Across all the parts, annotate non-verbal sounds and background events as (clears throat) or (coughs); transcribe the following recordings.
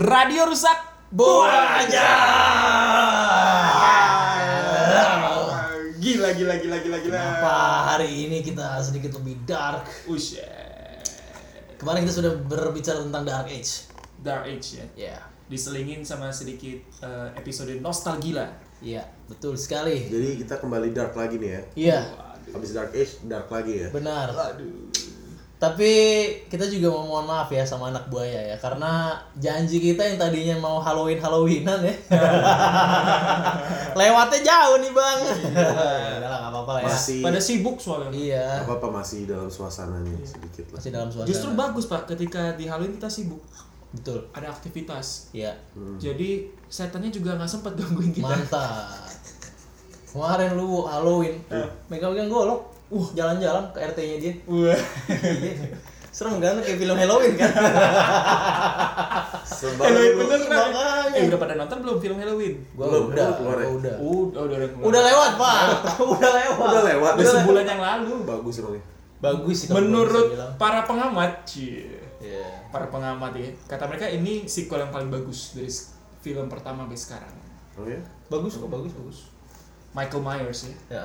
Radio rusak. Buang aja. Gila gila gila gila gila. Kenapa hari ini kita sedikit lebih dark? Ush. Kemarin kita sudah berbicara tentang Dark Age. Dark Age ya. Ya, Diselingin sama sedikit eh, episode nostalgia. iya, betul sekali. Jadi kita kembali dark lagi nih ya. Iya, Habis dark age, dark lagi ya. benar. Tapi kita juga mau mohon maaf ya sama anak buaya ya, karena janji kita yang tadinya mau Halloween Halloweenan ya, (laughs) lewatnya jauh nih bang. Udah lah nggak apa-apa lah ya. Masih Pada sibuk soalnya. Iya, apa apa masih dalam suasananya sedikit lah. masih dalam suasana. Justru bagus pak ketika di Halloween kita sibuk. Betul. Ada aktivitas. Iya, Jadi setannya juga nggak sempat gangguin kita. mantap. Kemarin lu Halloween, megang-megang golok, uh jalan-jalan ke RT-nya dia. Iya. Serem kan kayak film Halloween kan? Halloween bener kan? Makanya. Eh udah pada nonton belum film Halloween? Gua Belum, udah, keluar ya? udah. Udah, udah, udah, Udah lewat, Pak. (laughs) udah lewat. Udah lewat. Udah sebulan yang lalu. Bagus emang ya. Bagus sih Menurut para pengamat, cie, Iya. para pengamat ya, kata mereka ini sequel yang paling bagus dari film pertama sampai sekarang. Oh ya? Bagus kok, bagus, bagus. Michael Myers ya, Ya.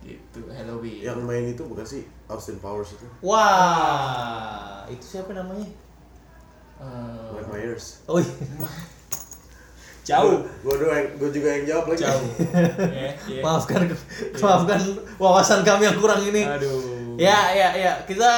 Gitu Halloween. Yang main itu bukan sih Austin Powers itu? Wah, itu siapa namanya? Eh, Mike Myers. Oh, iya. jauh, Gue doang, gue juga yang jawab lagi. jauh. (laughs) ya, ya. maafkan, maafkan wawasan kami yang kurang ini. Aduh. Ya, ya, ya. Kita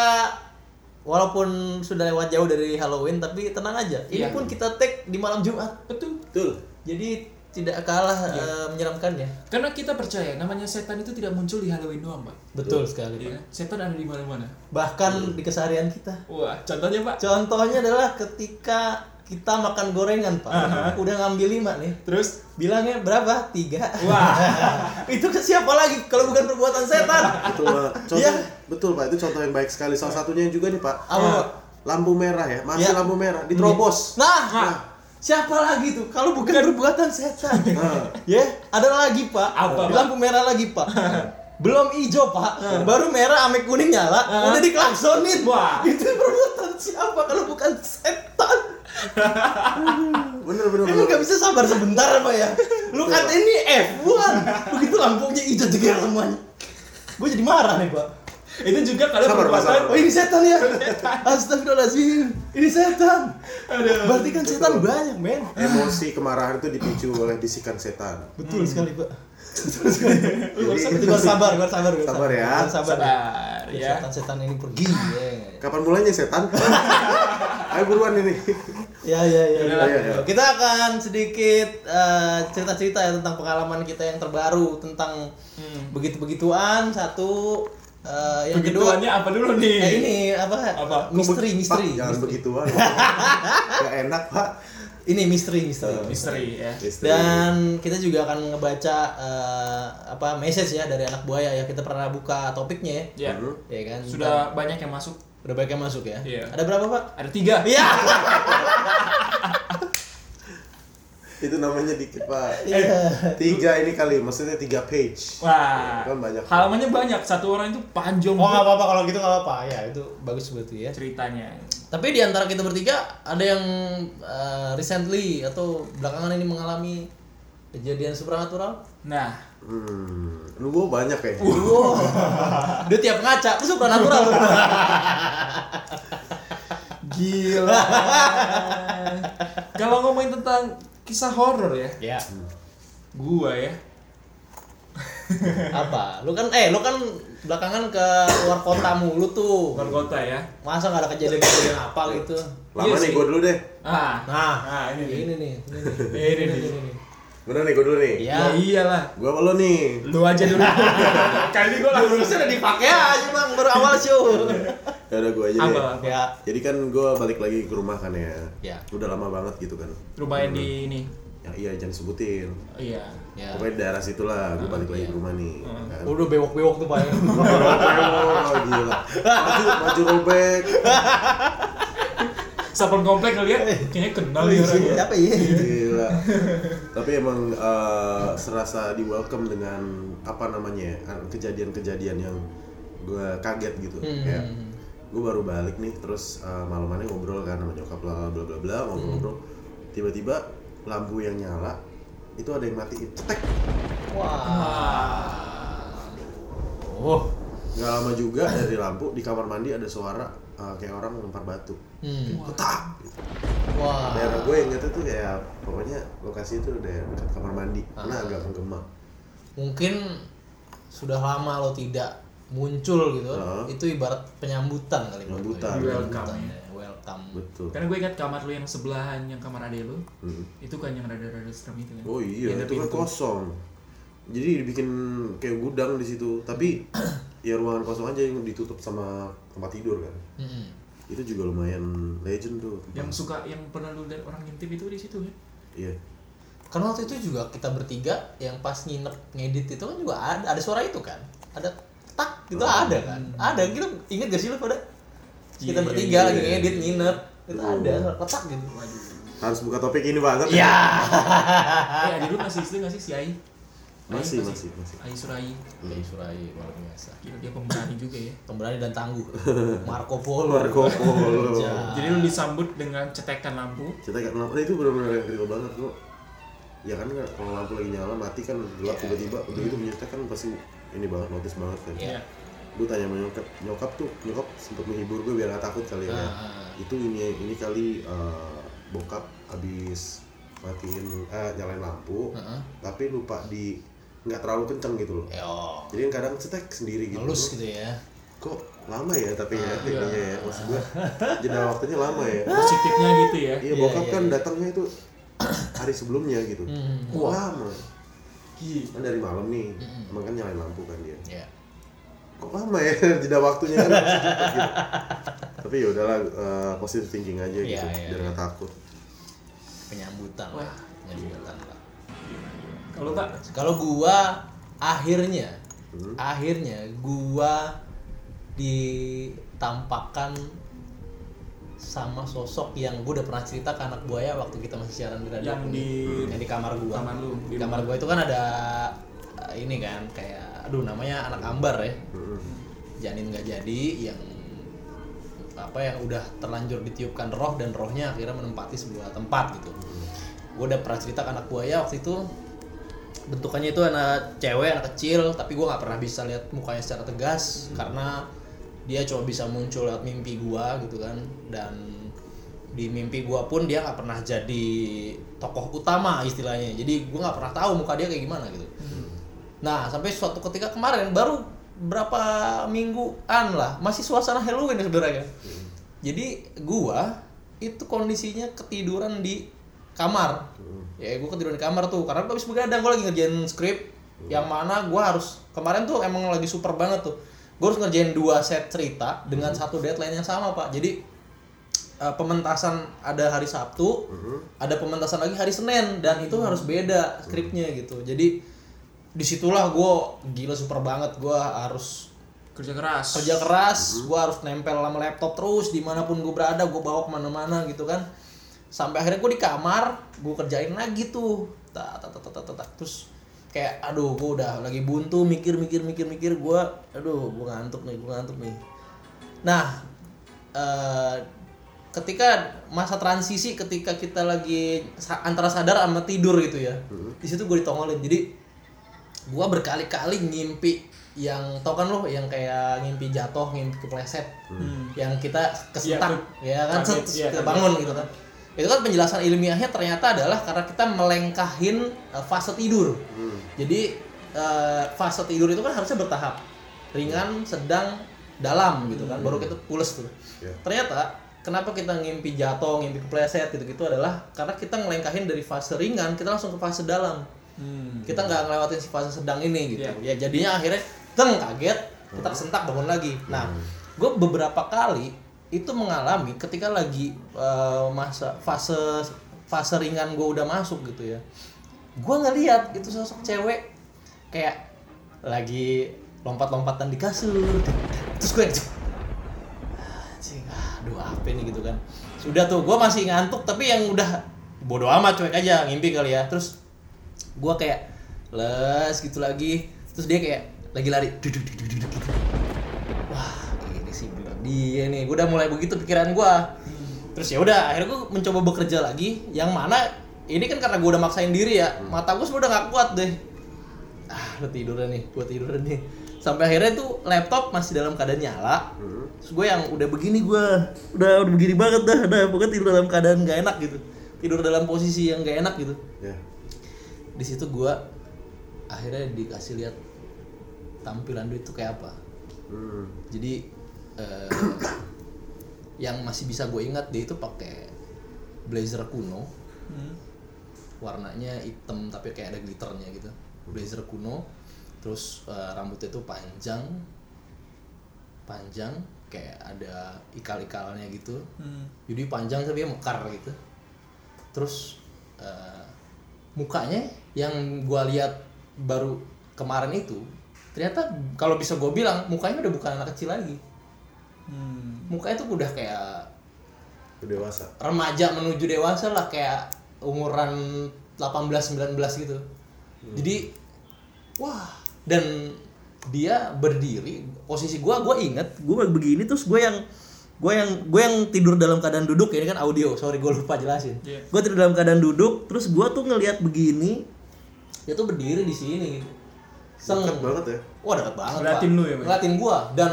walaupun sudah lewat jauh dari Halloween, tapi tenang aja. Ini Iya. pun kita tag di malam Jumat. Betul. Betul. Jadi tidak kalah eh, menyeramkan ya. Karena kita percaya namanya setan itu tidak muncul di Halloween doang, Pak. Betul sekali. Iya, setan ada di mana-mana. Bahkan di keseharian kita. Wah, contohnya Pak. Contohnya adalah ketika kita makan gorengan, Pak. Udah ngambil lima nih. Terus, Bilangnya berapa? Tiga. wah, (laughs) itu ke siapa lagi kalau bukan perbuatan setan? Betul Pak. (laughs) Contoh, Iya. Betul Pak, itu contoh yang baik sekali. Salah satunya juga nih Pak. Apa, Pak? Lampu merah ya, masih Ya. lampu merah, diterobos. Nah, Nah. Siapa lagi tuh kalau bukan perbuatan setan? (laughs) Ya, ada lagi, Pak. Apa? Lampu merah lagi, Pak. Belum hijau, Pak. Baru merah ame kuning nyala, udah diklaksonin. Wah. Itu perbuatan siapa kalau bukan setan? (laughs) Bener bener Emang gak bisa sabar sebentar apa ya? Lu kata ini F1 Begitu lampunya hijau juga semuanya Gue jadi marah nih pak itu juga kalau Sabar, Pak, perbuatan sabar. Oh ini setan ya? Astagfirullahaladzim Ini setan Berarti kan setan banyak men Emosi kemarahan itu dipicu oleh bisikan setan. Betul sekali pak Betul sekali Lu harus sabar, gue sabar gua Sabar ya. Gua Sabar Sabar, ya. Setan-setan ini pergi ya Kapan mulainya setan? (laughs) Ayo buruan ini. Ya ya ya. Iya, iya. Kita akan sedikit eh, cerita-cerita ya tentang pengalaman kita yang terbaru tentang Hmm. begitu-begituan satu eh, yang kedua apa dulu nih? eh, ini apa? Apa? Misteri, misteri. Pak, jangan misteri. begituan. (laughs) Gak enak Pak. Ini misteri, misteri. Misteri ya. Misteri. Dan kita juga akan ngebaca eh, apa message ya dari anak buaya ya. Kita pernah buka topiknya ya. Ya. Hmm. Ya kan? Sudah banyak yang masuk. udah banyak yang masuk ya. Iya. Ada berapa, Pak? Ada tiga. Iya. (laughs) Itu namanya dikit Pak. Iya. Tiga ini kali, maksudnya tiga page. Wah. Kan banyak. Halamannya banyak. Satu orang itu panjang Oh nggak apa-apa kalau gitu nggak apa-apa ya itu bagus berarti ya. ceritanya. Tapi di antara kita bertiga ada yang uh, recently atau belakangan ini mengalami kejadian supernatural. Nah, Hmm, lu gua banyak kayaknya. Wow. (laughs) Dia tiap ngaca itu supernatural. gila. Kalau ngomongin tentang kisah horor ya, ya. gua ya. Apa? Lu kan eh lu kan belakangan ke luar kota mulu tuh. Luar kota ya. Masa nggak ada kejadian-kejadian apa gitu? Lama Iya nih gua dulu deh. Ah, Nah, nah ini nih. ini nih, ini nih. (laughs) Ini nih. nih. Bener nih gua dulu nih. Ya. Ya iyalah. Gua sama lu nih. Lu aja dulu. (laughs) Kali ini gua langsung Jurusnya udah dipakai aja bang baru awal show. (laughs) Ya udah gue aja deh. Apa? apa? Ya, Jadi kan gue balik lagi ke rumah kan ya. Ya. Udah lama banget gitu kan. Rumah yang di ini. Ya iya jangan sebutin. Oh, Iya. ya. Pokoknya daerah situ lah, gue balik lagi ke rumah nih. Kan. Udah bewok-bewok tuh Pak. ya. Oh, (laughs) gila. Maju, maju robek. Sapon komplek ngeliat, (laughs) kayaknya kenal ya orangnya. Siapa ya? Gila. Tapi emang eh, serasa di welcome dengan apa namanya ya, kejadian-kejadian yang gue kaget gitu. Hmm. Kayak gue baru balik nih, terus eh, malamannya ngobrol kan sama nyokap bla bla bla bla ngobrol-ngobrol. Tiba-tiba lampu yang nyala itu ada yang matiin cetek. Wah. Oh. Gak lama juga dari lampu di kamar mandi ada suara eh, kayak orang lempar batu. Hmm. Ketak. Gitu. Wah. Daerah gue yang itu tuh kayak pokoknya lokasi itu udah dekat kamar mandi, karena Ah. agak menggema. Mungkin sudah lama lo tidak muncul gitu. Heeh. Itu ibarat penyambutan kali. Penyambutan. Welcome. ya. Welcome. Betul. Karena gue ingat kamar lu yang sebelahan yang kamar ade lu, Hmm. itu kan yang rada-rada serem itu kan. Oh iya, Yang itu kan kosong. Jadi dibikin kayak gudang di situ, tapi (coughs) ya ruangan kosong aja yang ditutup sama tempat tidur kan. Mm-mm. Itu juga lumayan legend tuh. tempat. Yang suka yang pernah lu lihat orang ngintip itu di situ kan. Iya. Karena waktu itu juga kita bertiga yang pas nginep ngedit itu kan juga ada ada suara itu kan. Ada tak gitu ada kan. Ada gitu inget gak sih lu pada kita Iya, bertiga iya, lagi iya. ngedit nginep itu Oh. ada letak gitu. Waduh. Harus buka topik ini banget. Iya. Eh, ade lu masih istri nggak sih si Ai? Ai Masih, masih, sih? masih. Ai Surai. Dari Surai luar biasa. Gila dia pemberani juga ya. Pemberani dan tangguh. (laughs) Marco Polo. Marco Polo. (laughs) Ja. Jadi lu disambut dengan cetekan lampu. Cetek kenapa itu benar-benar yang critical banget kok. Ya kan kalau lampu lagi nyala mati kan gelap Iya. tiba-tiba udah gitu menyetek kan pasti ini banget notice banget kan. Iya. gue tanya sama nyokap nyokap tuh nyokap sempet menghibur gue biar gak takut kali ya Ah. itu ini ini kali eh, bokap abis matiin eh nyalain lampu Heeh. tapi lupa di nggak terlalu kenceng gitu loh Yo. jadi kadang cetek sendiri gitu Ngelus gitu ya. kok lama ya tapi ya iya. ininya ya maksud gue jeda (laughs) waktunya lama ya Positifnya gitu ya. iya Iya, bokap iya, kan iya. datangnya itu hari sebelumnya gitu Hmm. Kok lama Gila. kan dari malam nih emang kan nyalain lampu kan dia Ya. kok lama ya (laughs) jeda waktunya kan gitu. tapi ya udahlah eh, positive thinking aja gitu Iya, iya, biar iya. nggak takut Penyambutan Wah. lah. Penyambutan lah. Kalau Pak, Kalau gua akhirnya Hmm. akhirnya gua ditampakkan sama sosok yang gua udah pernah cerita ke anak buaya waktu kita masih siaran di radio yang di yang di kamar gua. kamar lu, Di kamar gua itu kan ada uh, ini kan kayak aduh namanya anak ambar ya. Hmm. Janin nggak jadi yang apa yang udah terlanjur ditiupkan roh dan rohnya akhirnya menempati sebuah tempat gitu. Gue udah pernah cerita ke anak buaya waktu itu bentukannya itu anak cewek anak kecil tapi gue nggak pernah bisa lihat mukanya secara tegas karena dia cuma bisa muncul lewat mimpi gue gitu kan. Dan di mimpi gue pun dia nggak pernah jadi tokoh utama istilahnya. Jadi gue nggak pernah tahu muka dia kayak gimana gitu. Nah, sampai suatu ketika kemarin baru berapa mingguan lah, masih suasana Halloween sebenarnya. Jadi gua itu kondisinya ketiduran di kamar. Ya, gua ketiduran di kamar tuh karena gua habis begadang, gua lagi ngerjain skrip. Yang mana gua harus kemarin tuh emang lagi super banget tuh. Gua harus ngerjain dua set cerita dengan satu deadline yang sama, Pak. Jadi eh, pementasan ada hari Sabtu, ada pementasan lagi hari Senin dan itu harus beda skripnya gitu. Jadi di situlah gue gila super banget gue harus kerja keras. kerja keras gue harus nempel sama laptop terus di mana pun gue berada gue bawa ke mana-mana gitu kan sampai akhirnya gue di kamar gue kerjain lagi tuh tak tak tak tak tak, tak, tak. terus kayak aduh gue udah lagi buntu mikir mikir mikir mikir gue aduh gue ngantuk nih gue ngantuk nih. Nah eh, ketika masa transisi ketika kita lagi sa- antara sadar sama tidur gitu ya di situ gue ditongolin. Jadi gua berkali-kali ngimpi yang tau kan lo yang kayak ngimpi jatuh ngimpi kepleset yang kita kesentak Iya, ya kan kaget, set, iya, kita kaget. bangun gitu kan itu kan penjelasan ilmiahnya ternyata adalah karena kita melengkahin uh, fase tidur. Jadi uh, fase tidur itu kan harusnya bertahap. Ringan sedang dalam gitu kan. Baru kita pules tuh. Iya. ternyata kenapa kita ngimpi jatuh ngimpi kepleset gitu-gitu adalah karena kita ngelengkahin dari fase ringan kita langsung ke fase dalam. Hmm. kita nggak ngelewatin si fase sedang ini gitu. Iya. ya jadinya akhirnya teng kaget kita kesentak bangun lagi. Nah gue beberapa kali itu mengalami ketika lagi eh, masa fase fase ringan gue udah masuk gitu ya. Gue ngeliat itu sosok cewek kayak lagi lompat-lompatan di kasur. Terus gue anjing aduh apa nih gitu kan. Sudah tuh gue masih ngantuk tapi yang udah bodoh amat cuek aja ngimpi kali ya. Terus gue kayak les gitu lagi. Terus dia kayak lagi lari duduk duduk duduk gitu wah ini sih bener dia nih gue udah mulai begitu pikiran gue terus ya udah akhirnya gue mencoba bekerja lagi yang mana ini kan karena gue udah maksain diri ya. Mata gue sebenarnya nggak kuat deh. Ah udah tiduran nih gue tiduran nih. Sampai akhirnya tuh laptop masih dalam keadaan nyala. Terus gue yang udah begini gue udah udah begini banget dah udah pokoknya tidur dalam keadaan gak enak gitu. Tidur dalam posisi yang gak enak gitu. Ya. di situ gue akhirnya dikasih lihat tampilan dia itu kayak apa. Hmm. jadi eh, yang masih bisa gue ingat dia itu pakai blazer kuno. Hmm. warnanya hitam tapi kayak ada glitternya gitu. Blazer kuno. Terus eh, rambutnya itu panjang. Panjang kayak ada ikal-ikalnya gitu. Hmm. jadi panjang tapi mekar gitu. Terus eh, mukanya yang gua lihat baru kemarin itu ternyata kalau bisa gue bilang mukanya udah bukan anak kecil lagi Hmm. mukanya tuh udah kayak dewasa. remaja menuju dewasa lah kayak umuran 18 19 gitu. Jadi wah dan dia berdiri posisi gua gua inget gua begini terus gue yang gue yang gue yang tidur dalam keadaan duduk ini kan audio sorry gue lupa jelasin Iya. gue tidur dalam keadaan duduk terus gua tuh ngelihat begini dia tuh berdiri di sini gitu Seng. Dekat banget ya. Wah deket banget Ngeliatin lu ya? Ngeliatin gua dan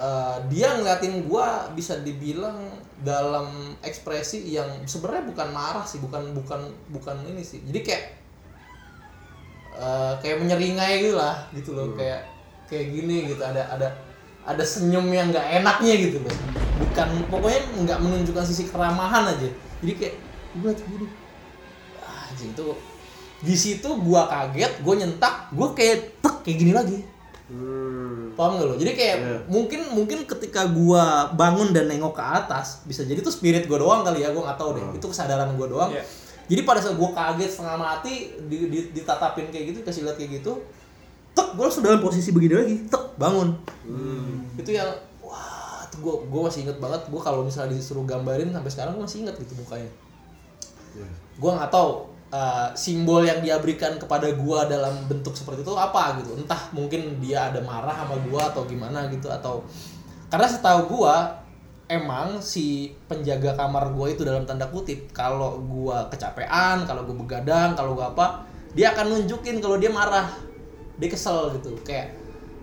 eh, dia ngeliatin gua bisa dibilang dalam ekspresi yang sebenarnya bukan marah sih, bukan bukan bukan ini sih. Jadi kayak eh, kayak menyeringai gitu lah, gitu loh, kayak kayak gini gitu ada ada ada senyum yang nggak enaknya gitu loh. Bukan pokoknya nggak menunjukkan sisi keramahan aja. Jadi kayak gua tuh gini. Ah, itu di situ gua kaget, gua nyentak, gua kayak tek kayak gini lagi. Hmm. Paham gak lo? Jadi kayak Iya. mungkin mungkin ketika gua bangun dan nengok ke atas, bisa jadi tuh spirit gua doang kali ya, gua nggak tahu deh. Itu kesadaran gua doang. Iya. Jadi pada saat gua kaget setengah mati di, di- ditatapin kayak gitu, kasih lihat kayak gitu, tek gua langsung dalam posisi begini lagi, tek bangun. Itu yang wah, tuh gua gua masih inget banget. Gua kalau misalnya disuruh gambarin sampai sekarang gua masih inget gitu mukanya. Ya. Gua nggak tahu uh, simbol yang dia berikan kepada gua dalam bentuk seperti itu apa gitu. Entah mungkin dia ada marah sama gua atau gimana gitu atau karena setahu gua emang si penjaga kamar gua itu dalam tanda kutip kalau gua kecapean kalau gua begadang kalau gua apa dia akan nunjukin kalau dia marah. Dia kesel gitu kayak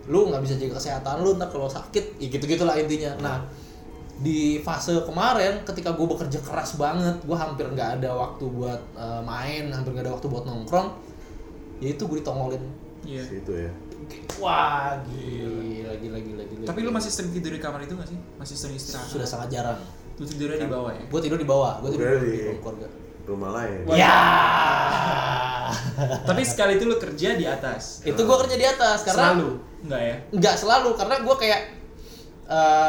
lu nggak bisa jaga kesehatan lu ntar kalau sakit ya gitu gitulah intinya. Nah di fase kemarin ketika gue bekerja keras banget gue hampir nggak ada waktu buat eh, main hampir nggak ada waktu buat nongkrong ya itu gue ditongolin Iya. Situ ya. wah gila gila gila gila Tapi lu masih sering tidur di kamar itu gak sih? Masih sering istirahat? sudah sangat jarang Lu tidurnya di bawah ya? gue tidur di bawah gue tidur di di- keluarga Rumah lain. Wah. ya Tapi sekali itu lu kerja di atas. itu gue kerja di atas karena Selalu? Enggak ya? nggak selalu karena gue kayak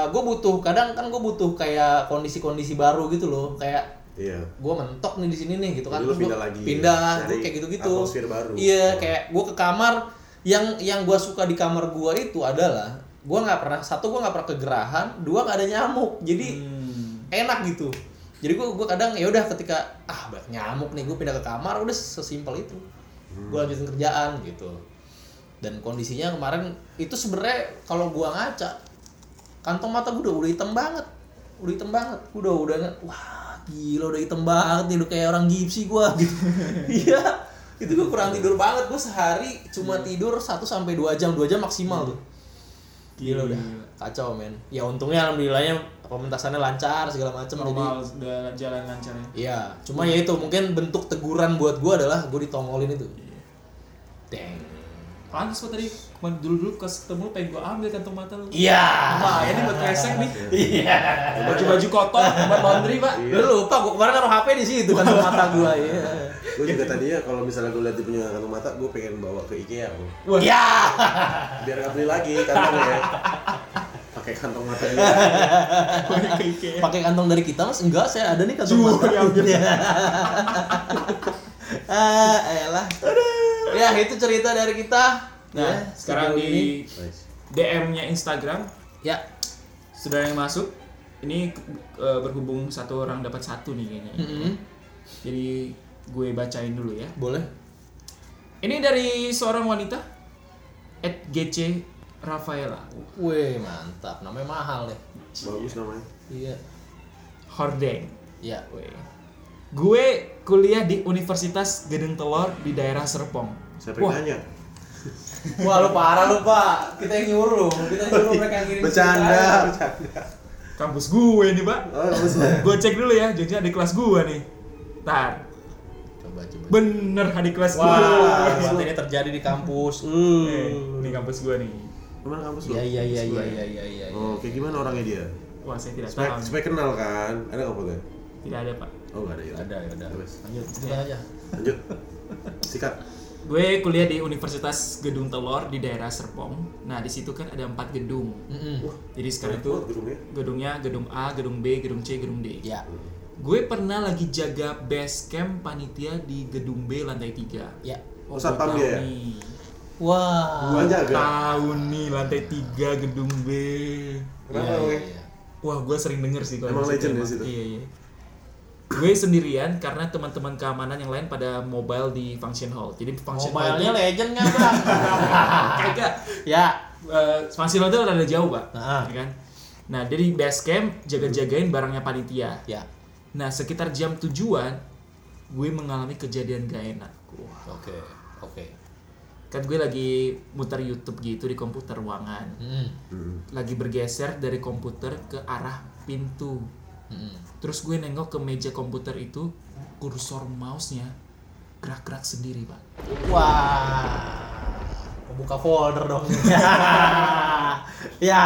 gue butuh kadang kan gue butuh kayak kondisi-kondisi baru gitu loh kayak Iya. gue mentok nih di sini nih gitu kan. Jadi Terus pindah lagi, pindah gue kayak gitu gitu atmosfer baru. iya kayak gue ke kamar yang yang gue suka di kamar gue itu adalah gue nggak pernah satu gue nggak pernah kegerahan dua nggak ada nyamuk. Jadi Hmm. enak gitu. Jadi gue gue kadang ya udah ketika ah banyak nyamuk nih gue pindah ke kamar udah sesimpel itu. Gue lanjutin kerjaan gitu. Dan kondisinya kemarin itu sebenarnya kalau gue ngaca kantong mata gue udah udah hitam banget. Udah hitam banget. Udah udah wah gila udah hitam banget nih udah kayak orang gipsi gue gitu (laughs) iya. Itu gue kurang tidur banget. Gue sehari cuma tidur 1 sampai dua jam. Dua jam maksimal tuh. Gila udah. Kacau men. Ya untungnya alhamdulillahnya pementasannya lancar segala macam jadi Normal udah jalan lancar ya. Iya, cuma ya itu mungkin bentuk teguran buat gua adalah gua ditongolin itu. Deng. Pantes kok tadi kemarin dulu-dulu pas ketemu pengen gua ambil kantong mata lu. Iya. Wah, ini buat kresek nih. Iya. Baju-baju kotor buat laundry, Pak. Lu lupa gua kemarin naruh HP di situ kan mata gua iya. Gue juga tadinya kalau misalnya gue lihat dia punya kantong mata, gue pengen bawa ke IKEA. Wah. Iya. (laughs) Biar nggak beli lagi kantongnya. Pakai pakai kantong mata IKEA. pakai kantong dari kita mas enggak saya ada nih kantong mata diambil. (laughs) ah elah ya itu cerita dari kita Nah, Ya, sekarang di. DM-nya Instagram ya sudah yang masuk. Ini eh, berhubung satu orang dapat satu nih kayaknya. Mm-mm. Jadi gue bacain dulu ya. boleh Ini dari seorang wanita at GC Rafaela Wih mantap namanya mahal deh Bagus namanya. iya Hordeng. ya Weh. Gue kuliah di Universitas Gedung Telur di daerah Serpong. Siapa Wah. yang nanya? wah lu parah lu pak kita yang nyuruh kita yang nyuruh mereka ngirim Bercanda, bercanda. Kampus gue nih, Pak. Oh, bagus. Gue cek dulu ya, jangan di kelas gue nih. Ntar, coba coba bener di kelas gue. wah berarti ini terjadi di kampus Eh, uh ini kampus gue nih. Gimana kampus lu? iya iya iya Kampus iya ya? iya iya iya Oh, kayak gimana orangnya dia? Wah, saya tidak Supaya, tahu. supaya kenal kan? Ada nggak fotonya? Tidak ada, Pak. Oh nggak ada ya. ada ya udah Terus. lanjut cerita aja Lanjut. Sikat. Gue kuliah di Universitas Gedung Telur di daerah Serpong. Nah, di situ kan ada empat gedung. Mm-mm. Jadi sekarang itu gedungnya. gedungnya gedung A, gedung B, gedung C, gedung D. ya Gue pernah lagi jaga base camp panitia di gedung B lantai 3. ya Oh, satpam dia ya? nih. wah Gua jaga. Tahu nih lantai 3 gedung B. Kenapa, Iya, weh? iya, iya. Wah, gue sering denger sih kalau Emang di situ legend di situ? Iya, iya. Gue sendirian karena teman-teman keamanan yang lain pada mobile di function hall. Jadi function Mobile-nya hall legend nggak bang? (laughs) kagak. ya. Eh, function hall itu rada jauh, Pak. Nah. Ya kan? Nah, dari base camp jaga-jagain barangnya panitia. Ya. Nah, sekitar jam tujuan gue mengalami kejadian gak enak. Oke. Oke. kan gue lagi muter YouTube gitu di komputer ruangan. Mm. Hmm. Lagi bergeser dari komputer ke arah pintu. Terus gue nengok ke meja komputer itu, kursor mouse-nya gerak-gerak sendiri, Pak. Wah. Buka folder dong. (laughs) ya.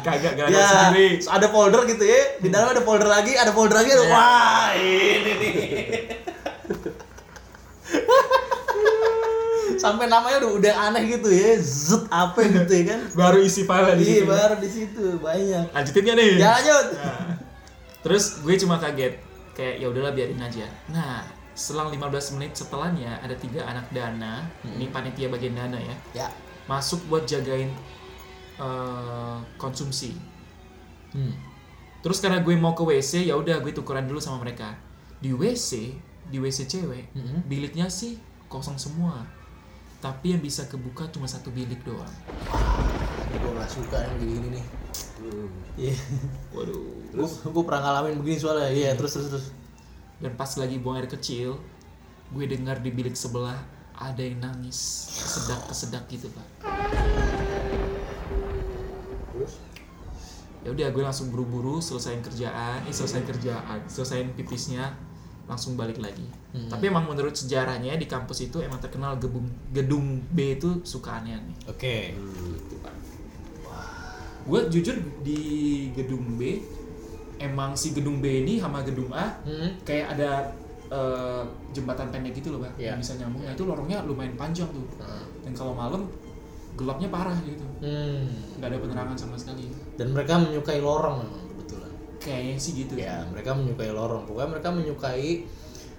Kagak gerak Ya, sendiri. ada folder gitu ya. Di dalam ada folder lagi, ada folder lagi. ada- Wah, ini nih. Sampai namanya udah udah aneh gitu ya. Zut apa gitu ya kan. (laughs) Baru isi file di Iya, situ. baru di situ banyak. Lanjutin gak nih? Ya lanjut. Nah, terus gue cuma kaget kayak ya udahlah biarin aja nah selang 15 menit setelahnya ada tiga anak dana ini panitia bagian dana ya Ya. masuk buat jagain eh, konsumsi Hmm. terus karena gue mau ke WC ya udah gue tukeran dulu sama mereka di WC di WC cewek Mhm. biliknya sih kosong semua tapi yang bisa kebuka cuma satu bilik doang Ini gue gak suka yang gini-gini nih. Iya. waduh Gue gue pernah ngalamin begini soalnya. Iya, terus terus terus. Dan pas lagi buang air kecil, gue dengar di bilik sebelah ada yang nangis, kesedak kesedak gitu pak. Terus? Ya udah gue langsung buru-buru selesaiin kerjaan, eh selesaiin kerjaan, selesaiin pipisnya, langsung balik lagi. Hmm. Tapi emang menurut sejarahnya di kampus itu emang terkenal gedung gedung B itu suka aneh-aneh. Oke. Gitu, Pak. Gue jujur di gedung B emang si gedung B ini sama gedung A Hmm. kayak ada eh, jembatan pendek gitu loh pak Iya. yang bisa nyambung nah itu lorongnya lumayan panjang tuh Nah. dan kalau malam gelapnya parah gitu Hmm. nggak ada penerangan sama sekali Dan mereka menyukai lorong memang kebetulan. Kayaknya sih gitu Ya, mereka menyukai lorong. Pokoknya mereka menyukai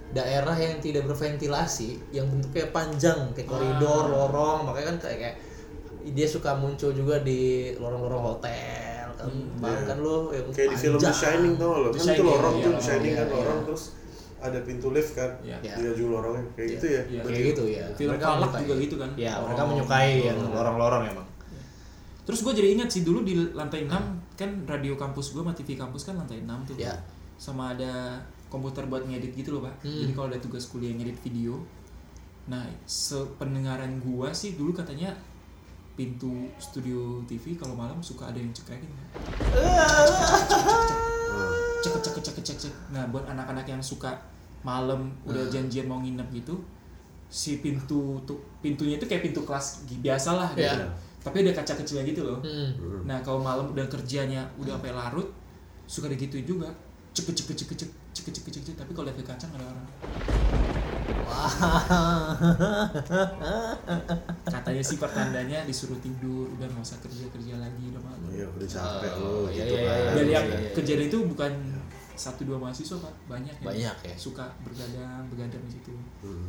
daerah yang tidak berventilasi, yang bentuknya panjang kayak koridor, lorong. Makanya kan kayak, kayak dia suka muncul juga di lorong-lorong hotel kan. Bahkan lo yang Kayak di film The panjang. Shining tau lo? The Kan itu Shining, lorong iya, tuh, The lorong, Shining iya, kan iya. lorong terus ada pintu lift kan Iya. Iya. di ujung lorongnya kayak gitu ya. Iya. Berarti Kayak gitu ya. Film mereka Falak juga gitu kan. Ya, mereka Oh. menyukai yang lorong-lorong emang. terus gue jadi ingat sih dulu di lantai 6 kan radio kampus gue sama TV kampus kan lantai 6 tuh. Ya. sama ada komputer buat ngedit gitu loh pak. Hmm. jadi kalau ada tugas kuliah ngedit video. Nah sependengaran gua sih dulu katanya pintu studio TV kalau malam suka ada yang cekekin cek cek cek cek cek nah buat anak-anak yang suka malam udah janjian mau nginep gitu si pintu tuh pintunya itu kayak pintu kelas biasa lah gitu. Iya tapi ada kaca kecilnya gitu loh. Hmm. hmm. nah kalau malam udah kerjanya udah sampai larut suka begitu juga. Cepet cepet cepet cepet cepet cepet cepet tapi kalau lihat ke kaca nggak ada orang. Wah. katanya sih pertandanya disuruh tidur udah nggak usah kerja kerja lagi udah malam. Oh, iya udah capek oh, loh iya, gitu iya, iya kan. Iya, dan yang iya, iya, kejadian itu bukan satu dua mahasiswa pak. Banyak, ya. banyak ya. suka bergadang bergadang di situ. Hmm.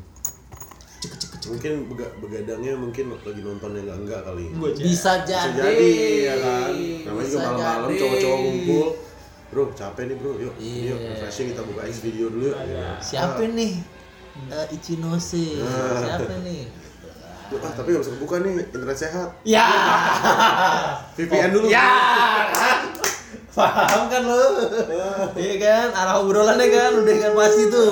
Cek cek cek. Mungkin bega- begadangnya mungkin lagi nonton yang enggak enggak kali. Gua aja. Bisa Bisa jadi. jadi ya kan. Namanya juga Bisa malam-malam jadi. cowok-cowok ngumpul. Bro, capek nih bro, yuk, Iya. yuk refreshing kita buka X video dulu. Siapa nih? Eh, Ichinose. Nah. Siapa nih? Duh, ah, tapi gak bisa kebuka nih, internet sehat. Ya. VPN dulu. Ya. Paham kan lu? Iya kan? Arah obrolannya kan udah kan pasti tuh.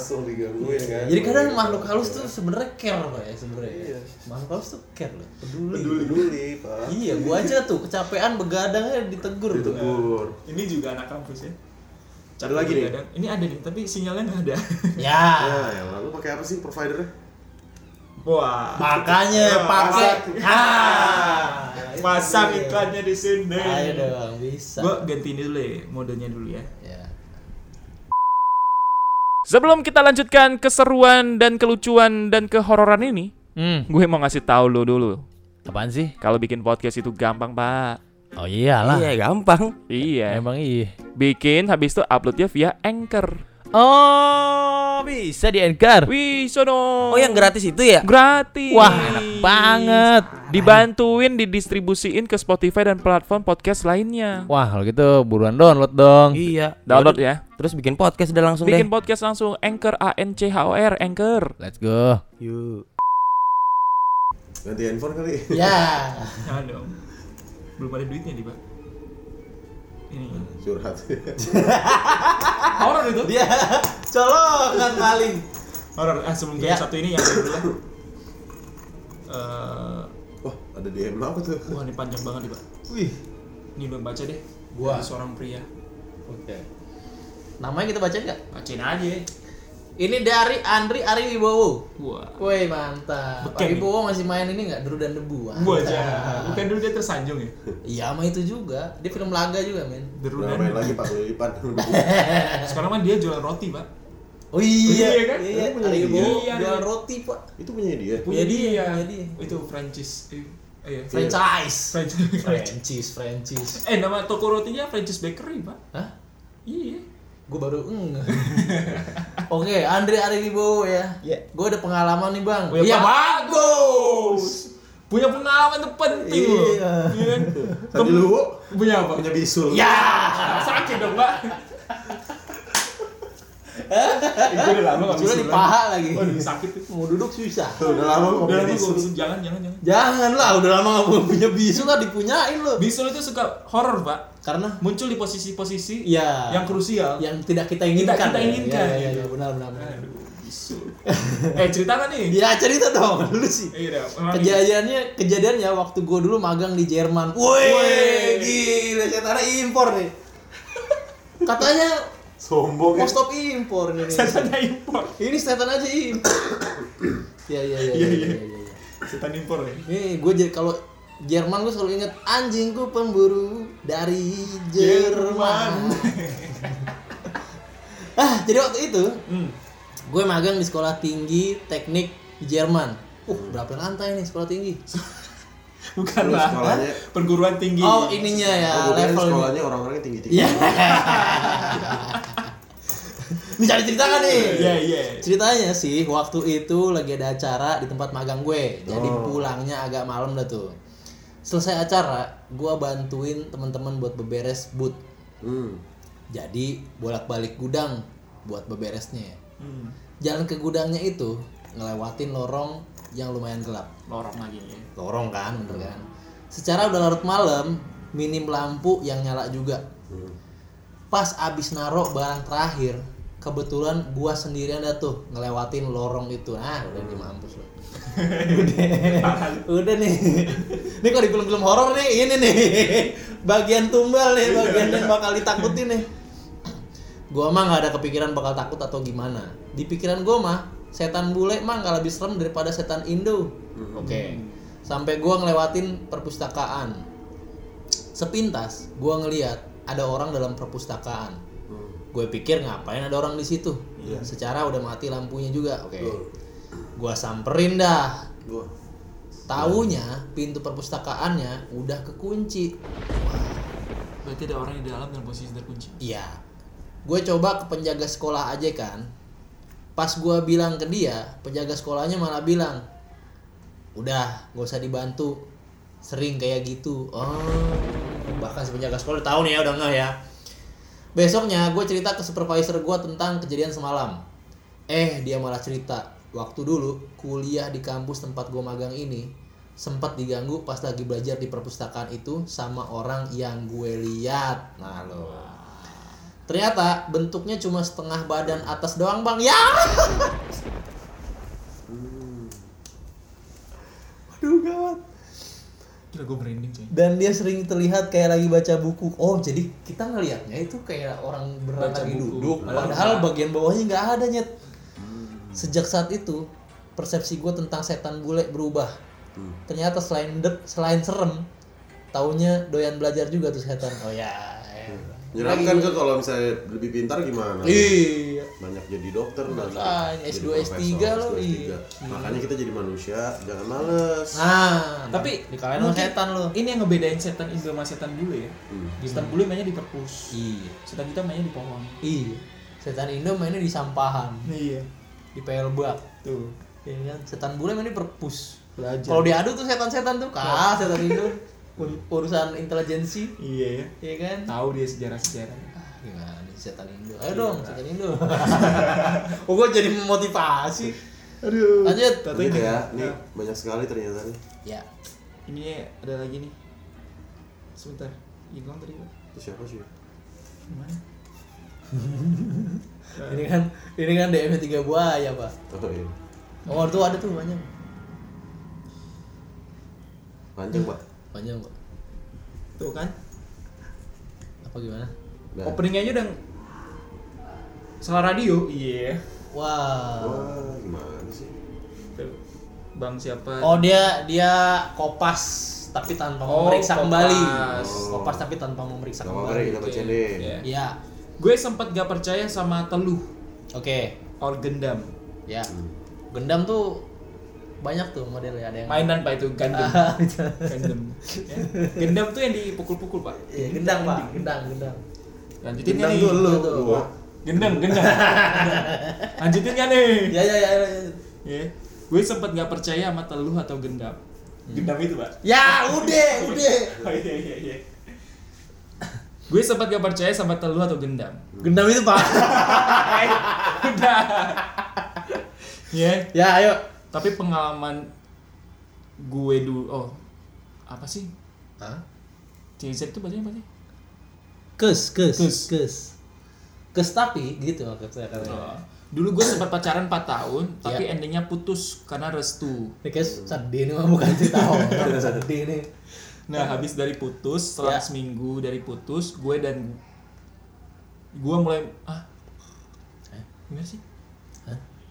Langsung digangguin kan. Jadi kadang makhluk halus tuh sebenarnya care pak ya sebenarnya. Makhluk halus tuh care loh, peduli. peduli peduli, Pak. Iya, gua aja tuh kecapean begadangnya ditegur tuh. Ditegur. Ini juga anak kampus ya. Ada lagi nih? Ini ada nih, tapi sinyalnya nggak ada. (laughs) Ya. Ya, yang lalu pakai apa sih providernya? Wah. Makanya pakai. Ah. Pasang itu dia. iklannya di sini. Ayo dong, bisa. Gua ganti ini dulu ya, modenya dulu ya. Ya. Sebelum kita lanjutkan keseruan dan kelucuan dan kehororan ini, Hmm, gue mau ngasih tahu lo dulu. apaan sih? Kalau bikin podcast itu gampang, Pak. Oh iyalah. Iya gampang. Iya. Emang iya. Bikin habis itu uploadnya via Anchor. Oh, bisa di Anchor. Wih, sono. Oh yang gratis itu ya? Gratis. Wah, enak banget. Dibantuin didistribusiin ke Spotify dan platform podcast lainnya. Wah, kalau gitu buruan download dong. Iya. Download ya. Terus bikin podcast udah langsung Bikin deh. podcast langsung Anchor A N C H O R Anchor. Let's go. Yuk. Ganti handphone kali. Ya. (laughs) Jangan dong. Belum ada duitnya nih, Pak. Ini. Curhat. (laughs) Horor itu. Dia colokan maling. Horor. Ah, sebelum ke Ya. satu ini yang dulu lah. Eh, Wah, ada DM apa tuh? wah ini panjang banget nih, Pak. Wih. Ini belum baca deh. Gua. Dari seorang pria. Oke. Namanya kita bacain nggak? Bacain aja. Ini dari Andri Ari Wibowo. Wah. Woi mantap. Beken Ari Wibowo masih main ini nggak? Deru dan Debu. Gua Mantap. aja. Bukan dulu dia tersanjung ya. Iya, sama itu juga. Dia film laga juga, men. Deru dan main lagi Pak Lilipan. (laughs) Sekarang mah dia jualan roti, Pak. Oh iya, Iya kan? Iya, punya Ari. Wibowo Iya, jual iya. roti, Pak. Itu punya dia. Punya dia, punya dia. Itu franchise. Eh, iya. Franchise. Franchise. Franchise, franchise. Eh, nama toko rotinya Franchise Bakery, Pak. Hah? Iya. Gue baru eng. (laughs) Oke, Andre Ari Wibowo ya. Iya. Gue ada pengalaman nih, Bang. Iya, bagus. Punya pengalaman itu penting loh. Iya. Iya kan? Tadi lu Punya apa? punya bisul. Ya. Sakit dong, Pak. Itu udah lama gak Cuma di paha lagi. Waduh, sakit tuh. Mau duduk susah. Tuh, udah lama Udah punya bisul. jangan, jangan, jangan. Jangan lah, udah lama gak punya bisu lah dipunyain lo. Bisul itu suka horor, Pak. Karena Muncul di posisi-posisi Iya. yang krusial. yang tidak kita inginkan. Tidak kita ya. inginkan, Iya, iya, benar benar. benar. Aduh, bisul. eh, cerita kan nih? Ya cerita dong (laughs) dulu sih. Iya, Kejadiannya kejadiannya waktu gue dulu magang di Jerman. Woi, gila setannya impor nih. Katanya Sombong mau stop impor nih. Setannya impor. Ini setan aja impor. Iya iya iya Iya, iya. iya. iya, iya. Setan impor ya. Nih, gue jadi kalau Jerman gue selalu inget anjingku pemburu dari Jerman. ah, jadi waktu itu Hmm. gue magang di sekolah tinggi teknik di Jerman. Uh, berapa lantai nih sekolah tinggi? Bukan lah. sekolahnya- Perguruan tinggi. Oh, ininya ya, Oh, level. sekolahnya orang-orangnya tinggi-tinggi. Iya. (laughs) Ini cari cerita kan nih? Iya, iya. Ceritanya sih waktu itu lagi ada acara di tempat magang gue. Jadi Oh. pulangnya agak malam dah tuh. Selesai acara, gue bantuin teman-teman buat beberes boot. Hmm. Jadi bolak-balik gudang buat beberesnya. Hmm. Jalan ke gudangnya itu ngelewatin lorong yang lumayan gelap. Lorong lagi ya. Lorong kan, bener kan? Secara udah larut malam, minim lampu yang nyala juga. Hmm. Pas abis narok barang terakhir, kebetulan gua sendirian dah tuh ngelewatin lorong itu. Ah, udah nih mampus lo. (laughs) udah, udah nih. Ini kok di film-film horor nih, ini nih. Bagian tumbal nih, bagian yang bakal ditakutin nih. Gua mah nggak ada kepikiran bakal takut atau gimana. Di pikiran gua mah, setan bule mah nggak lebih serem daripada setan Indo. Oke. Sampai gua ngelewatin perpustakaan. Sepintas gua ngeliat ada orang dalam perpustakaan. gue pikir ngapain ada orang di situ Iya. secara udah mati lampunya juga oke gue samperin dah Gua taunya pintu perpustakaannya udah kekunci Berarti ada orang di dalam dalam posisi terkunci. Iya. Gue coba ke penjaga sekolah aja kan. Pas gue bilang ke dia, penjaga sekolahnya malah bilang, udah gak usah dibantu. Sering kayak gitu. Oh, bahkan si penjaga sekolah tahu nih ya udah nggak ya. Besoknya gue cerita ke supervisor gue tentang kejadian semalam. Eh dia malah cerita waktu dulu kuliah di kampus tempat gue magang ini sempat diganggu pas lagi belajar di perpustakaan itu sama orang yang gue lihat. Nah lo. Ternyata bentuknya cuma setengah badan atas doang bang. Ya. Aduh gawat. Gila gue merinding cuy. Dan dia sering terlihat kayak lagi baca buku. Oh jadi kita ngelihatnya itu kayak orang Baca lagi buku. duduk. Padahal bagian bawahnya nggak ada nyet. Sejak saat itu persepsi gue tentang setan bule berubah. Ternyata selain dep, selain serem, taunya doyan belajar juga tuh setan. Oh ya. Menyenangkan kan kalau misalnya lebih pintar gimana? Iya. Banyak jadi dokter Makanya, jadi S2, profesor, S3 lo, S2, S3. iya. Makanya kita jadi manusia, jangan males. Nah, Tapi dikalahin sama mungkin setan lo. Ini yang ngebedain setan Indo sama setan bule ya. Hmm. Setan bule mainnya di perpus. Iya. Setan kita mainnya di pohon. Iya. Setan Indo mainnya di sampahan, Iya. di PL bak. Tuh. Kan? Setan bule mainnya di perpus. Belajar. Kalau diadu tuh setan-setan tuh kah setan Indo urusan intelijensi, Iya ya. iya kan? Tahu dia sejarah-sejarah. Ah, Gimana nih setan Indo? Ayo dong, setan Indo. (laughs) oh, gue jadi memotivasi. Aduh. Lanjut. Lanjut ini ya, nih banyak sekali ternyata nih. Ya. Ini ada lagi nih. Sebentar. Hilang tadi Pak. Itu siapa sih? Gimana? (laughs) Ini kan ini kan DM tiga buaya, Pak. Oh iya. Oh, tuh ada tuh banyak. Panjang pak. Panjang, Pak. Tuh kan. Apa gimana? Nah. Openingnya aja udah salah radio. Iya. Wah. Wah, gimana sih? Tuh. Bang siapa? Oh, dia dia kopas tapi tanpa Oh, memeriksa kopas. kembali. Oh. Kopas tapi tanpa memeriksa Gak kembali. kita bacain deh. Iya. Iya. Gue sempet gak percaya sama teluh Oke. or gendam. Ya. Gendam tuh banyak tuh modelnya ada yang Mainan pak itu Gundam. (laughs) Ah. Ya. Gendam tuh yang dipukul-pukul pak. Iya, gendang, Pak. Gendang, gendang. Lanjutin Gendang (laughs) nggak nih? tuh lu, Tuh. gua. Gendam, gendam. Lanjutin gak nih? Ya, ya, ya, ya. ya. Ya. Gue sempet gak (laughs) percaya sama teluh atau gendam. Gendam itu pak. Ya, udah, udah. Oh iya iya iya. Gue sempat gak percaya sama teluh atau gendam. Gendam itu, Pak. Udah. Ya. ya, ayo. Tapi pengalaman gue dulu, oh apa sih? Hah? CZ itu bacanya apa sih? Kes, kes, Kes. kes. Kes tapi gitu maksudnya katanya. Oh. Dulu gue sempat pacaran 4 tahun, tapi Iya. endingnya putus karena restu. Ini kes sedih nih mah bukan cerita horor, (laughs) sedih nih. Nah, habis dari putus, setelah Ya. seminggu dari putus, gue dan gue mulai ah gimana sih?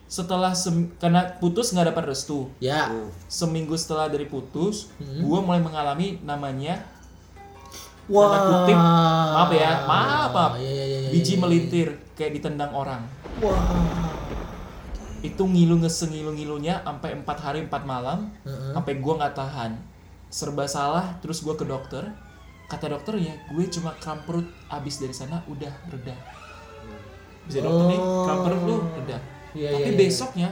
Setelah sem- karena putus nggak dapat restu, Ya. seminggu setelah dari putus, Hmm. gue mulai mengalami namanya Wah. tanda kutip, maaf ya, maaf, maaf. Iya, iya, iya, iya, biji iya. melintir kayak ditendang orang. Wah. Itu ngilu ngesengilu ngilunya sampai empat hari empat malam, Heeh. sampai gue nggak tahan, serba salah. Terus gue ke dokter, kata dokternya gue cuma kram perut, abis dari sana udah reda. Bisa dokter nih, kram perut lu reda. Iya, Tapi iya, iya. besoknya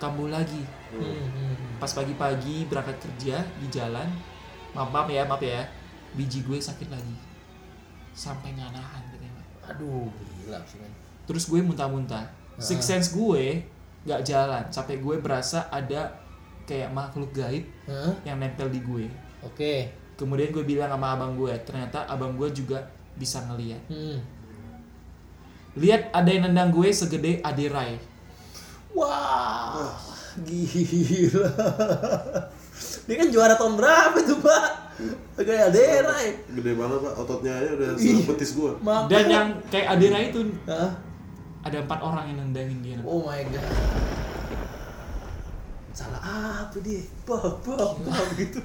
kambuh lagi. Hmm, hmm. Pas pagi-pagi berangkat kerja di jalan, maaf, maaf ya, maaf ya, biji gue sakit lagi. Sampai nggak nahan katanya. Aduh, gila sih. Terus gue muntah-muntah. Six sense gue nggak jalan, sampai gue berasa ada kayak makhluk gaib Hah? yang nempel di gue. Oke. Kemudian gue bilang sama abang gue, ternyata abang gue juga bisa ngeliat. Hmm. Lihat ada yang nendang gue segede Aderai. Wah, gila. Dia kan juara tahun berapa tuh, Pak? Kayak daerah ya. Gede banget pak, ototnya aja udah Ih. sebetis gua. Maaf. Dan yang kayak Aderai itu Hah? ada empat orang yang nendangin dia. Oh my god. Salah apa dia? Bah, bah, bah gitu.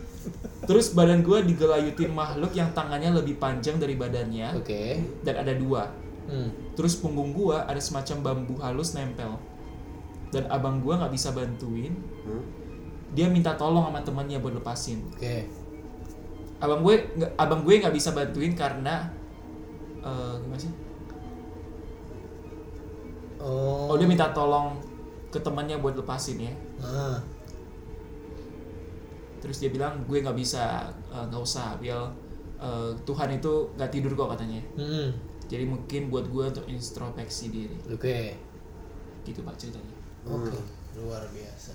Terus badan gue digelayutin makhluk yang tangannya lebih panjang dari badannya Oke. dan ada dua. Hmm. terus punggung gua ada semacam bambu halus nempel dan abang gua nggak bisa bantuin Hmm? dia minta tolong sama temannya buat lepasin Oke. abang gue abang gue nggak bisa bantuin karena eh, gimana sih Oh. oh dia minta tolong ke temannya buat lepasin ya Ah. terus dia bilang gue nggak bisa eh, nggak usah biar eh, Tuhan itu nggak tidur kok katanya Hmm. jadi mungkin buat gue untuk introspeksi diri Oke. gitu pak ceritanya Oke. Luar biasa.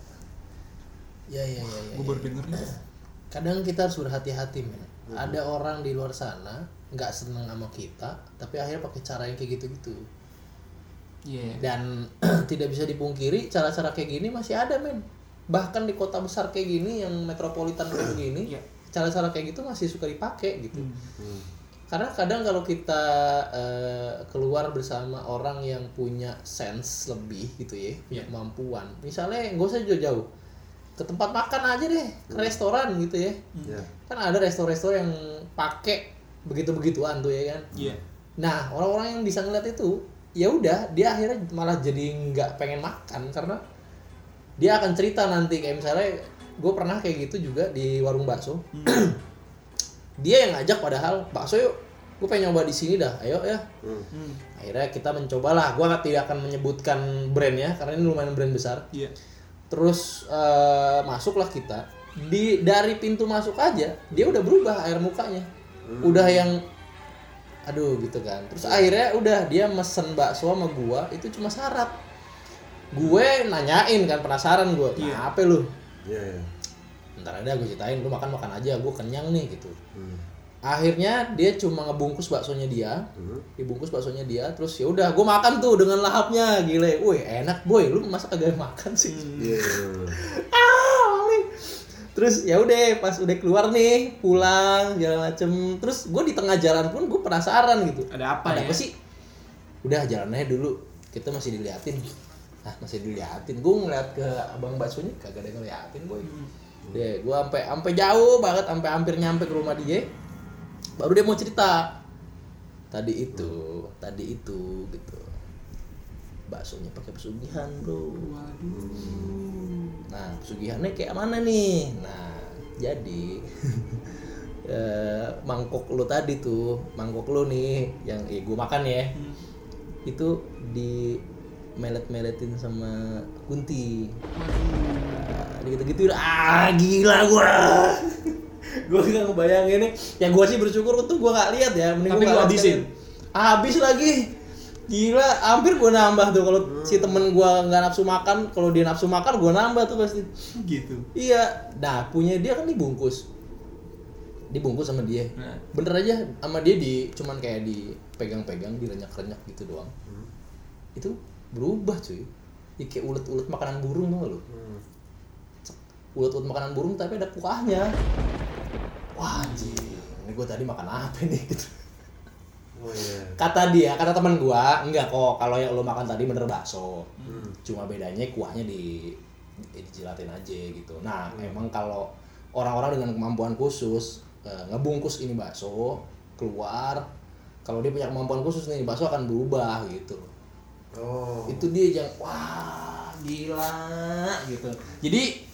Ya ya ya ya. gue baru denger nih (clears throat) Kadang kita harus berhati-hati men. Ada orang di luar sana nggak seneng sama kita, tapi akhirnya pakai cara yang kayak gitu-gitu. iya Dan (clears throat) tidak bisa dipungkiri cara-cara kayak gini masih ada men. Bahkan di kota besar kayak gini yang metropolitan kayak begini, Iya. cara-cara kayak gitu masih suka dipakai gitu. Hmm. Karena kadang kalau kita eh, keluar bersama orang yang punya sense lebih gitu ya, punya kemampuan. Misalnya nggak usah jauh-jauh, ke tempat makan aja deh, ke restoran gitu ya. Ya. Kan ada resto-resto yang pakai begitu-begituan tuh ya kan. iya Nah orang-orang yang bisa ngeliat itu, ya udah dia akhirnya malah jadi nggak pengen makan karena dia akan cerita nanti kayak misalnya gue pernah kayak gitu juga di warung bakso. Dia yang ngajak padahal bakso yuk, gue pengen nyoba di sini dah, ayo ya. Hmm. Hmm. Akhirnya kita mencobalah. Gue tidak akan menyebutkan brand ya karena ini lumayan brand besar. iya Terus eh, masuklah kita. Di dari pintu masuk aja dia udah berubah air mukanya. Udah yang aduh gitu kan. Terus akhirnya udah dia mesen bakso sama gua itu cuma syarat. Gue nanyain kan penasaran gue. Iya. Apa lu? Iya, iya. Ntar ada gue ceritain lu makan makan aja gue kenyang nih gitu. Hmm. Akhirnya dia cuma ngebungkus baksonya dia, Hmm. dibungkus baksonya dia, terus ya udah gue makan tuh dengan lahapnya, gile, wih enak boy, lu masa kagak makan sih? Iya, iya, iya. ah terus ya udah pas udah keluar nih pulang jalan macem. Terus gue di tengah jalan pun gue penasaran gitu. Ada apa ada ya? apa sih? Udah jalannya dulu. Kita masih diliatin. Ah masih diliatin. Gue ngeliat ke abang baksonya kagak ada yang ngeliatin boy deh gue sampai sampai jauh banget sampai hampir nyampe ke rumah dia. Baru dia mau cerita. Tadi itu tadi itu gitu. Baksonya pakai pesugihan bro. Nah, pesugihannya kayak mana nih? Nah, jadi eh, (laughs) mangkok lu tadi tuh, mangkok lu nih yang eh, gue makan ya. Itu di melet-meletin sama Kunti. Nah, gitu-gitu ah gila gua. (laughs) gua gak ngebayangin nih. Ya gua sih bersyukur tuh gua gak lihat ya, mending Tapi lihat habisin? Habis lagi. Gila, hampir gua nambah tuh kalau si temen gua nggak nafsu makan, kalau dia nafsu makan gua nambah tuh pasti. gitu Iya, nah punya dia kan dibungkus. Dibungkus sama dia. Nah. Bener aja sama dia di cuman kayak dipegang-pegang, direnyak-renyak gitu doang. Itu berubah cuy. Ya, kayak ulet-ulet makanan burung tau lu? Ulet-ulet makanan burung tapi ada kuahnya. Wah anjir, ini gue tadi makan apa nih gitu. Oh iya. Kata dia, kata teman gua, enggak kok kalau yang lo makan tadi bener bakso. Hmm. Cuma bedanya kuahnya di di- dijilatin aja gitu. Nah, emang kalau orang-orang dengan kemampuan khusus eh, ngebungkus ini bakso keluar kalau dia punya kemampuan khusus nih bakso akan berubah gitu. Oh. Itu dia yang wah gila gitu. Jadi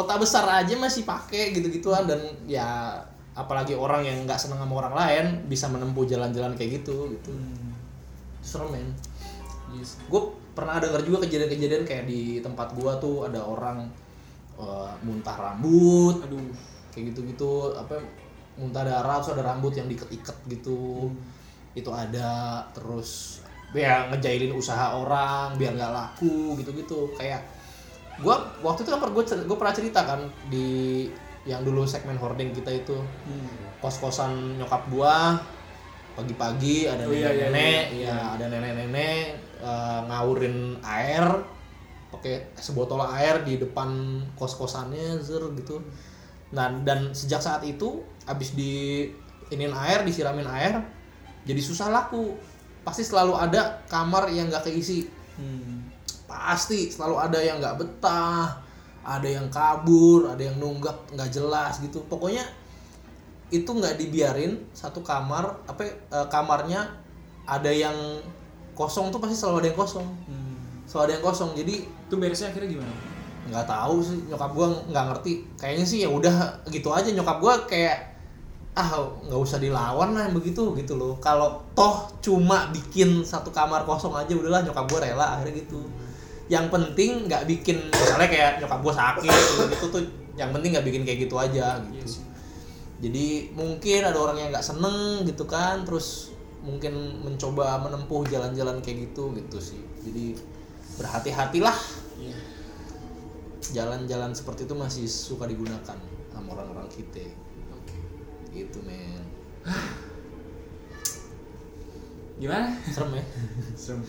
kota besar aja masih pakai gitu-gituan dan ya apalagi orang yang nggak seneng sama orang lain bisa menempuh jalan-jalan kayak gitu gitu. Serem men. Yes. Gue pernah dengar juga kejadian-kejadian kayak di tempat gua tuh ada orang eh, muntah rambut aduh kayak gitu-gitu apa muntah darah terus ada rambut yang diikat-ikat gitu itu ada terus ya ngejailin usaha orang biar nggak laku gitu-gitu kayak gua waktu itu kan gue gue pernah cerita kan di yang dulu segmen hoarding kita itu. Kos-kosan nyokap gua pagi-pagi ada Oh, iya, iya, nenek-nenek iya. ya ada nenek-nenek eh, ngawurin air pakai sebotol air di depan kos-kosannya zer gitu. Nah dan sejak saat itu abis di inin air disiramin air jadi susah laku. Pasti selalu ada kamar yang nggak keisi. Hmm. Pasti selalu ada yang nggak betah ada yang kabur ada yang nunggak nggak jelas gitu. Pokoknya itu nggak dibiarin satu kamar apa eh, kamarnya ada yang kosong tuh pasti selalu ada yang kosong. Hmm. selalu ada yang kosong. Jadi Itu beresnya akhirnya gimana? nggak tahu sih nyokap gua nggak ngerti. Kayaknya sih ya udah gitu aja. Nyokap gua kayak ah nggak usah dilawan lah yang begitu gitu loh. Kalau toh cuma bikin satu kamar kosong aja udahlah nyokap gua rela akhirnya gitu yang penting nggak bikin misalnya kayak nyokap gua sakit gitu tuh yang penting nggak bikin kayak gitu aja Iya gitu sih. jadi mungkin ada orang yang nggak seneng gitu kan terus mungkin mencoba menempuh jalan-jalan kayak gitu gitu sih jadi berhati-hatilah Iya. jalan-jalan seperti itu masih suka digunakan sama orang-orang kita gitu men Gimana? serem ya (laughs) Serem.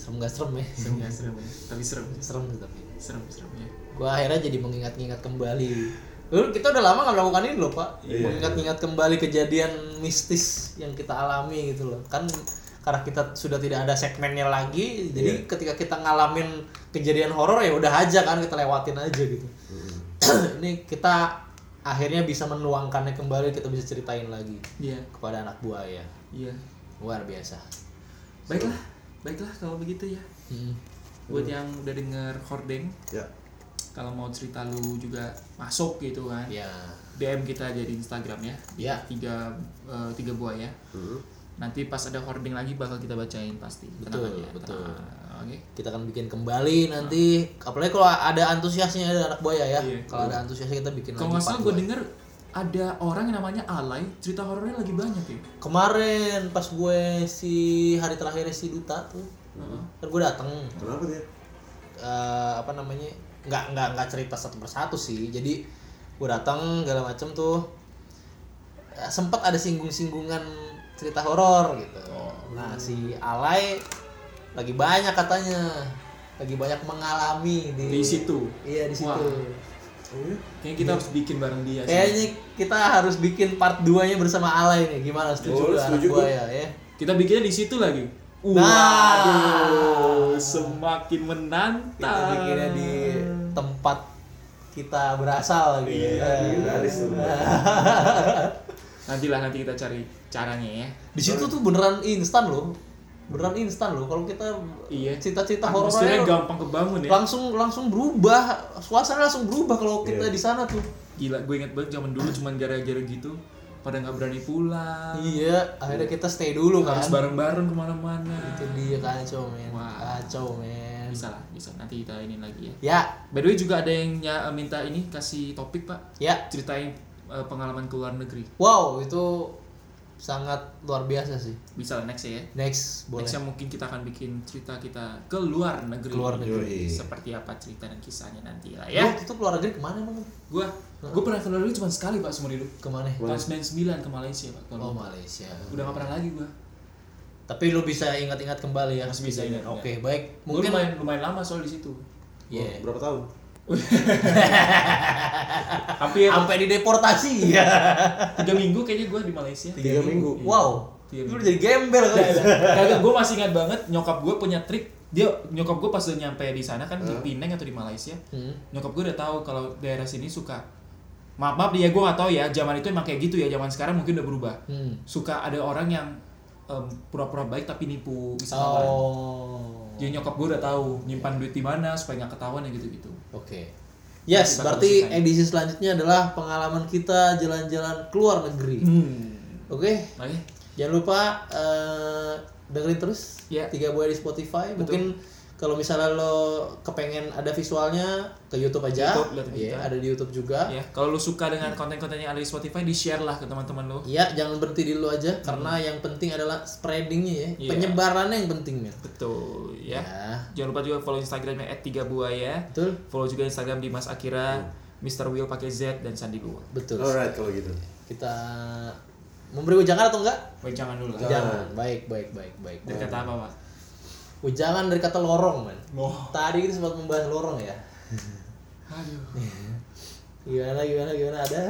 Serem gak serem ya Serem ya, serem ya. Tapi serem. serem sih tapi Serem, serem ya. gua akhirnya jadi mengingat-ingat kembali Dulu kita udah lama gak melakukan ini loh pak Iya. Mengingat-ingat kembali kejadian mistis yang kita alami gitu loh Kan karena kita sudah tidak ada segmennya lagi Jadi ketika kita ngalamin kejadian horor ya udah aja kan kita lewatin aja gitu (clears throat) Ini kita akhirnya bisa menuangkannya kembali kita bisa ceritain lagi Iya. kepada anak buaya Iya. luar biasa Baiklah. Baiklah kalau begitu ya. Hmm. Buat yang udah denger hordeng, Ya. kalau mau cerita lu juga masuk gitu kan. ya DM kita aja di Instagram ya. Ya. Tiga eh, tiga buaya. Hmm. Nanti pas ada hording lagi bakal kita bacain pasti. Tenang Betul, aja, betul. tenang. Oke. kita akan bikin kembali nanti apalagi kalau ada antusiasnya ada anak buaya ya Iya. kalau ada antusiasnya kita bikin Kalau lagi nggak salah gue denger ada orang yang namanya Alay, cerita horornya lagi banyak ya. kemarin pas gue si hari terakhir si duta tuh Heeh. kan gue dateng Kenapa dia? eh, apa namanya nggak nggak nggak cerita satu persatu sih jadi gue datang segala macem tuh eh, sempat ada singgung-singgungan cerita horor gitu nah si Alay lagi banyak katanya lagi banyak mengalami di, Di situ? iya di situ Wah. Kayaknya kita harus bikin bareng dia sih. kayaknya kita harus bikin part 2 nya bersama Alay nih gimana setuju Oh, anak setuju gua. buaya ya Kita bikinnya di situ lagi. Nah. Waduh, semakin menantang. kita bikinnya di tempat kita berasal gitu Iya, ya. legendaris tuh. (laughs) Nantilah nanti kita cari caranya ya. di situ tuh beneran instan loh beneran instan loh kalau kita Iya. cita-cita horornya gampang kebangun ya. langsung langsung berubah suasana langsung berubah kalau kita Iya. di sana tuh Gila, gue inget banget zaman dulu cuman gara-gara gitu pada nggak berani pulang. iya akhirnya kita stay dulu kan Harus bareng-bareng ke mana-mana. itu dia kacau men Wah. kacau men Bisa lah, bisa. Nanti kita ini lagi ya. ya By the way juga ada yang ny- minta ini kasih topik pak. ya Ceritain eh, pengalaman ke luar negeri. wow itu sangat luar biasa sih Bisa lah next ya. next boleh Nextnya mungkin kita akan bikin cerita kita ke luar negeri. Keluar negeri. Yoi. Seperti apa cerita dan kisahnya nanti lah ya ya. waktu itu keluar negeri ke mana emang Gua, gua pernah ke luar negeri cuma sekali pak seumur hidup. ke mana Tahun 99 ke Malaysia pak. oh Kalau Malaysia udah gak pernah lagi gua. tapi lu bisa ingat-ingat kembali ya Masih bisa ingat, oke baik Mungkin lumayan, lumayan lama soal di situ. Iya. Oh, berapa tahun? (laughs) Hampir sampai dideportasi ya tiga minggu kayaknya gua di Malaysia. Tiga minggu. wow Tiga lu minggu. jadi gembel kan Kagak, gue masih ingat banget nyokap gue punya trik. Dia nyokap gue pas udah nyampe di sana kan di Penang atau di Malaysia. Hmm. Nyokap gue udah tahu kalau daerah sini suka maaf maaf dia gue gak tahu ya zaman itu emang kayak gitu ya zaman sekarang mungkin udah berubah Hmm. suka ada orang yang pura-pura baik tapi nipu wisatawan oh jadi nyokap gue udah tahu nyimpan duit di mana supaya nggak ketahuan ya gitu gitu oke yes Kita berarti edisi selanjutnya adalah pengalaman kita jalan-jalan ke luar negeri hmm. oke oke jangan lupa eh, dengerin terus Ya. tiga buaya di Spotify Betul. mungkin kalau misalnya lo kepengen ada visualnya ke YouTube aja YouTube, Iya, kita. ada di YouTube juga ya kalau lu suka dengan konten-konten yang ada di Spotify di share lah ke teman-teman lo Iya, jangan berhenti di lu aja karena yang penting adalah spreadingnya ya, Iya. penyebarannya yang penting men. betul ya Ya, Jangan lupa juga follow Instagramnya @tigabuaya. betul, Follow juga Instagram Dimas Akira, Mr. Will pakai Z dan Sandi Dua. betul. Alright kalau gitu. Kita memberi ujangan atau enggak? Baik jangan dulu lah. Jangan. Baik, baik, baik, baik. Dari kata apa pak? Ujangan dari kata lorong, man. Oh. Tadi kita sempat membahas lorong ya. (laughs) Aduh. Gimana, gimana, gimana ada?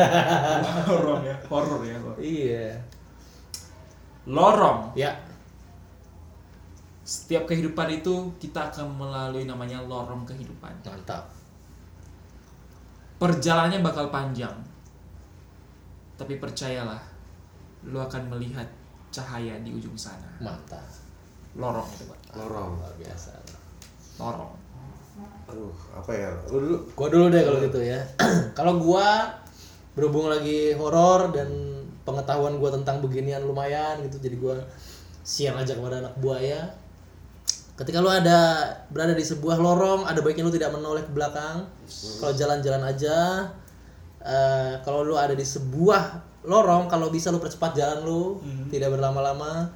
(laughs) Horor ya. Horor ya. horor. iya. Lorong. Ya, Setiap kehidupan itu kita akan melalui namanya lorong kehidupan. mantap. Perjalanannya bakal panjang. Tapi percayalah, lu akan melihat cahaya di ujung sana. Mantap. Lorong. Itu pak Lorong. luar biasa. Lorong. Aduh, apa ya? Lu dulu. Gua dulu deh kalau gitu ya. (clears throat) Kalau gua berhubung lagi horor dan pengetahuan gua tentang beginian lumayan gitu jadi gua share aja kepada anak buaya. Ketika lu ada berada di sebuah lorong ada baiknya lu tidak menoleh ke belakang. Kalau jalan-jalan aja eh, kalau lu ada di sebuah lorong kalau bisa lu percepat jalan lu tidak berlama-lama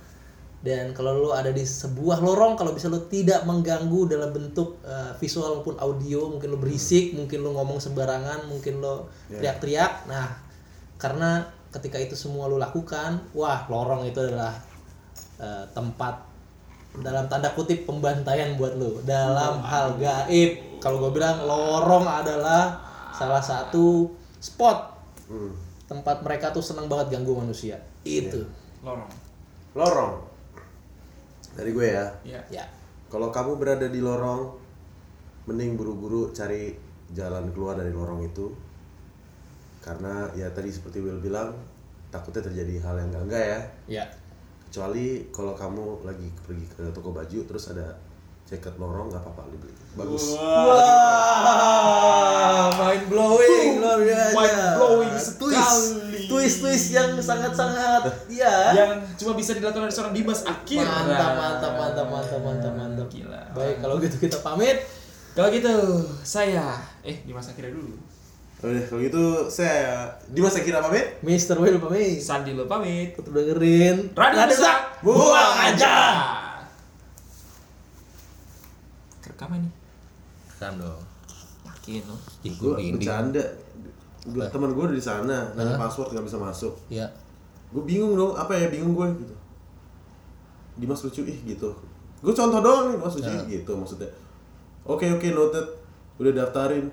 dan kalau lu ada di sebuah lorong kalau bisa lu tidak mengganggu dalam bentuk eh, visual maupun audio mungkin lu berisik mungkin lu ngomong sembarangan mungkin lu teriak-teriak. Nah karena ketika itu semua lu lakukan wah lorong itu adalah eh, tempat dalam tanda kutip pembantaian buat lu. Dalam hal gaib. Kalau gue bilang lorong adalah salah satu spot. Hmm. tempat mereka tuh senang banget ganggu manusia. Itu. Lorong. Lorong. Dari gue ya. ya ya Kalau kamu berada di lorong, mending buru-buru cari jalan keluar dari lorong itu. Karena ya tadi seperti Will bilang, takutnya terjadi hal yang enggak-enggak ya. ya Kecuali kalau kamu lagi pergi ke toko baju terus ada jaket lorong nggak apa-apa dibeli. Bagus. Wah, mind blowing luar biasa. Mind blowing twist, twist, twist yang sangat-sangat ya. yang cuma bisa dilakukan oleh seorang Dimas Akir Mantap, mantap, mantap, mantap, mantap, mantap. Gila. Baik, kalau gitu kita pamit. kalau gitu saya eh Dimas Akir dulu Oke, kalau gitu saya Dimas Akira pamit. Mr. Will pamit. Sandi lo pamit Tetap dengerin. Radio Rusak buang aja. Rekam ini Kan dong. yakin lo Ih, Gue gue bercanda. Gua- Temen gue udah di sana, nanya password nggak bisa masuk. Ya. Gue bingung dong, apa ya bingung gue gitu. Dimas lucu ih gitu. Gue contoh doang nih, Mas lucu ih, gitu maksudnya. Oke oke noted, udah daftarin.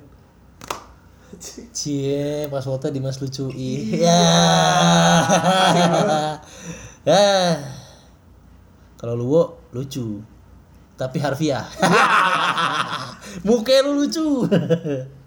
Cie, passwordnya Dimas lucu. Iya. Ah. (laughs) Kalau lu lucu. Tapi harfiah. (laughs) Muka lu lucu. (laughs)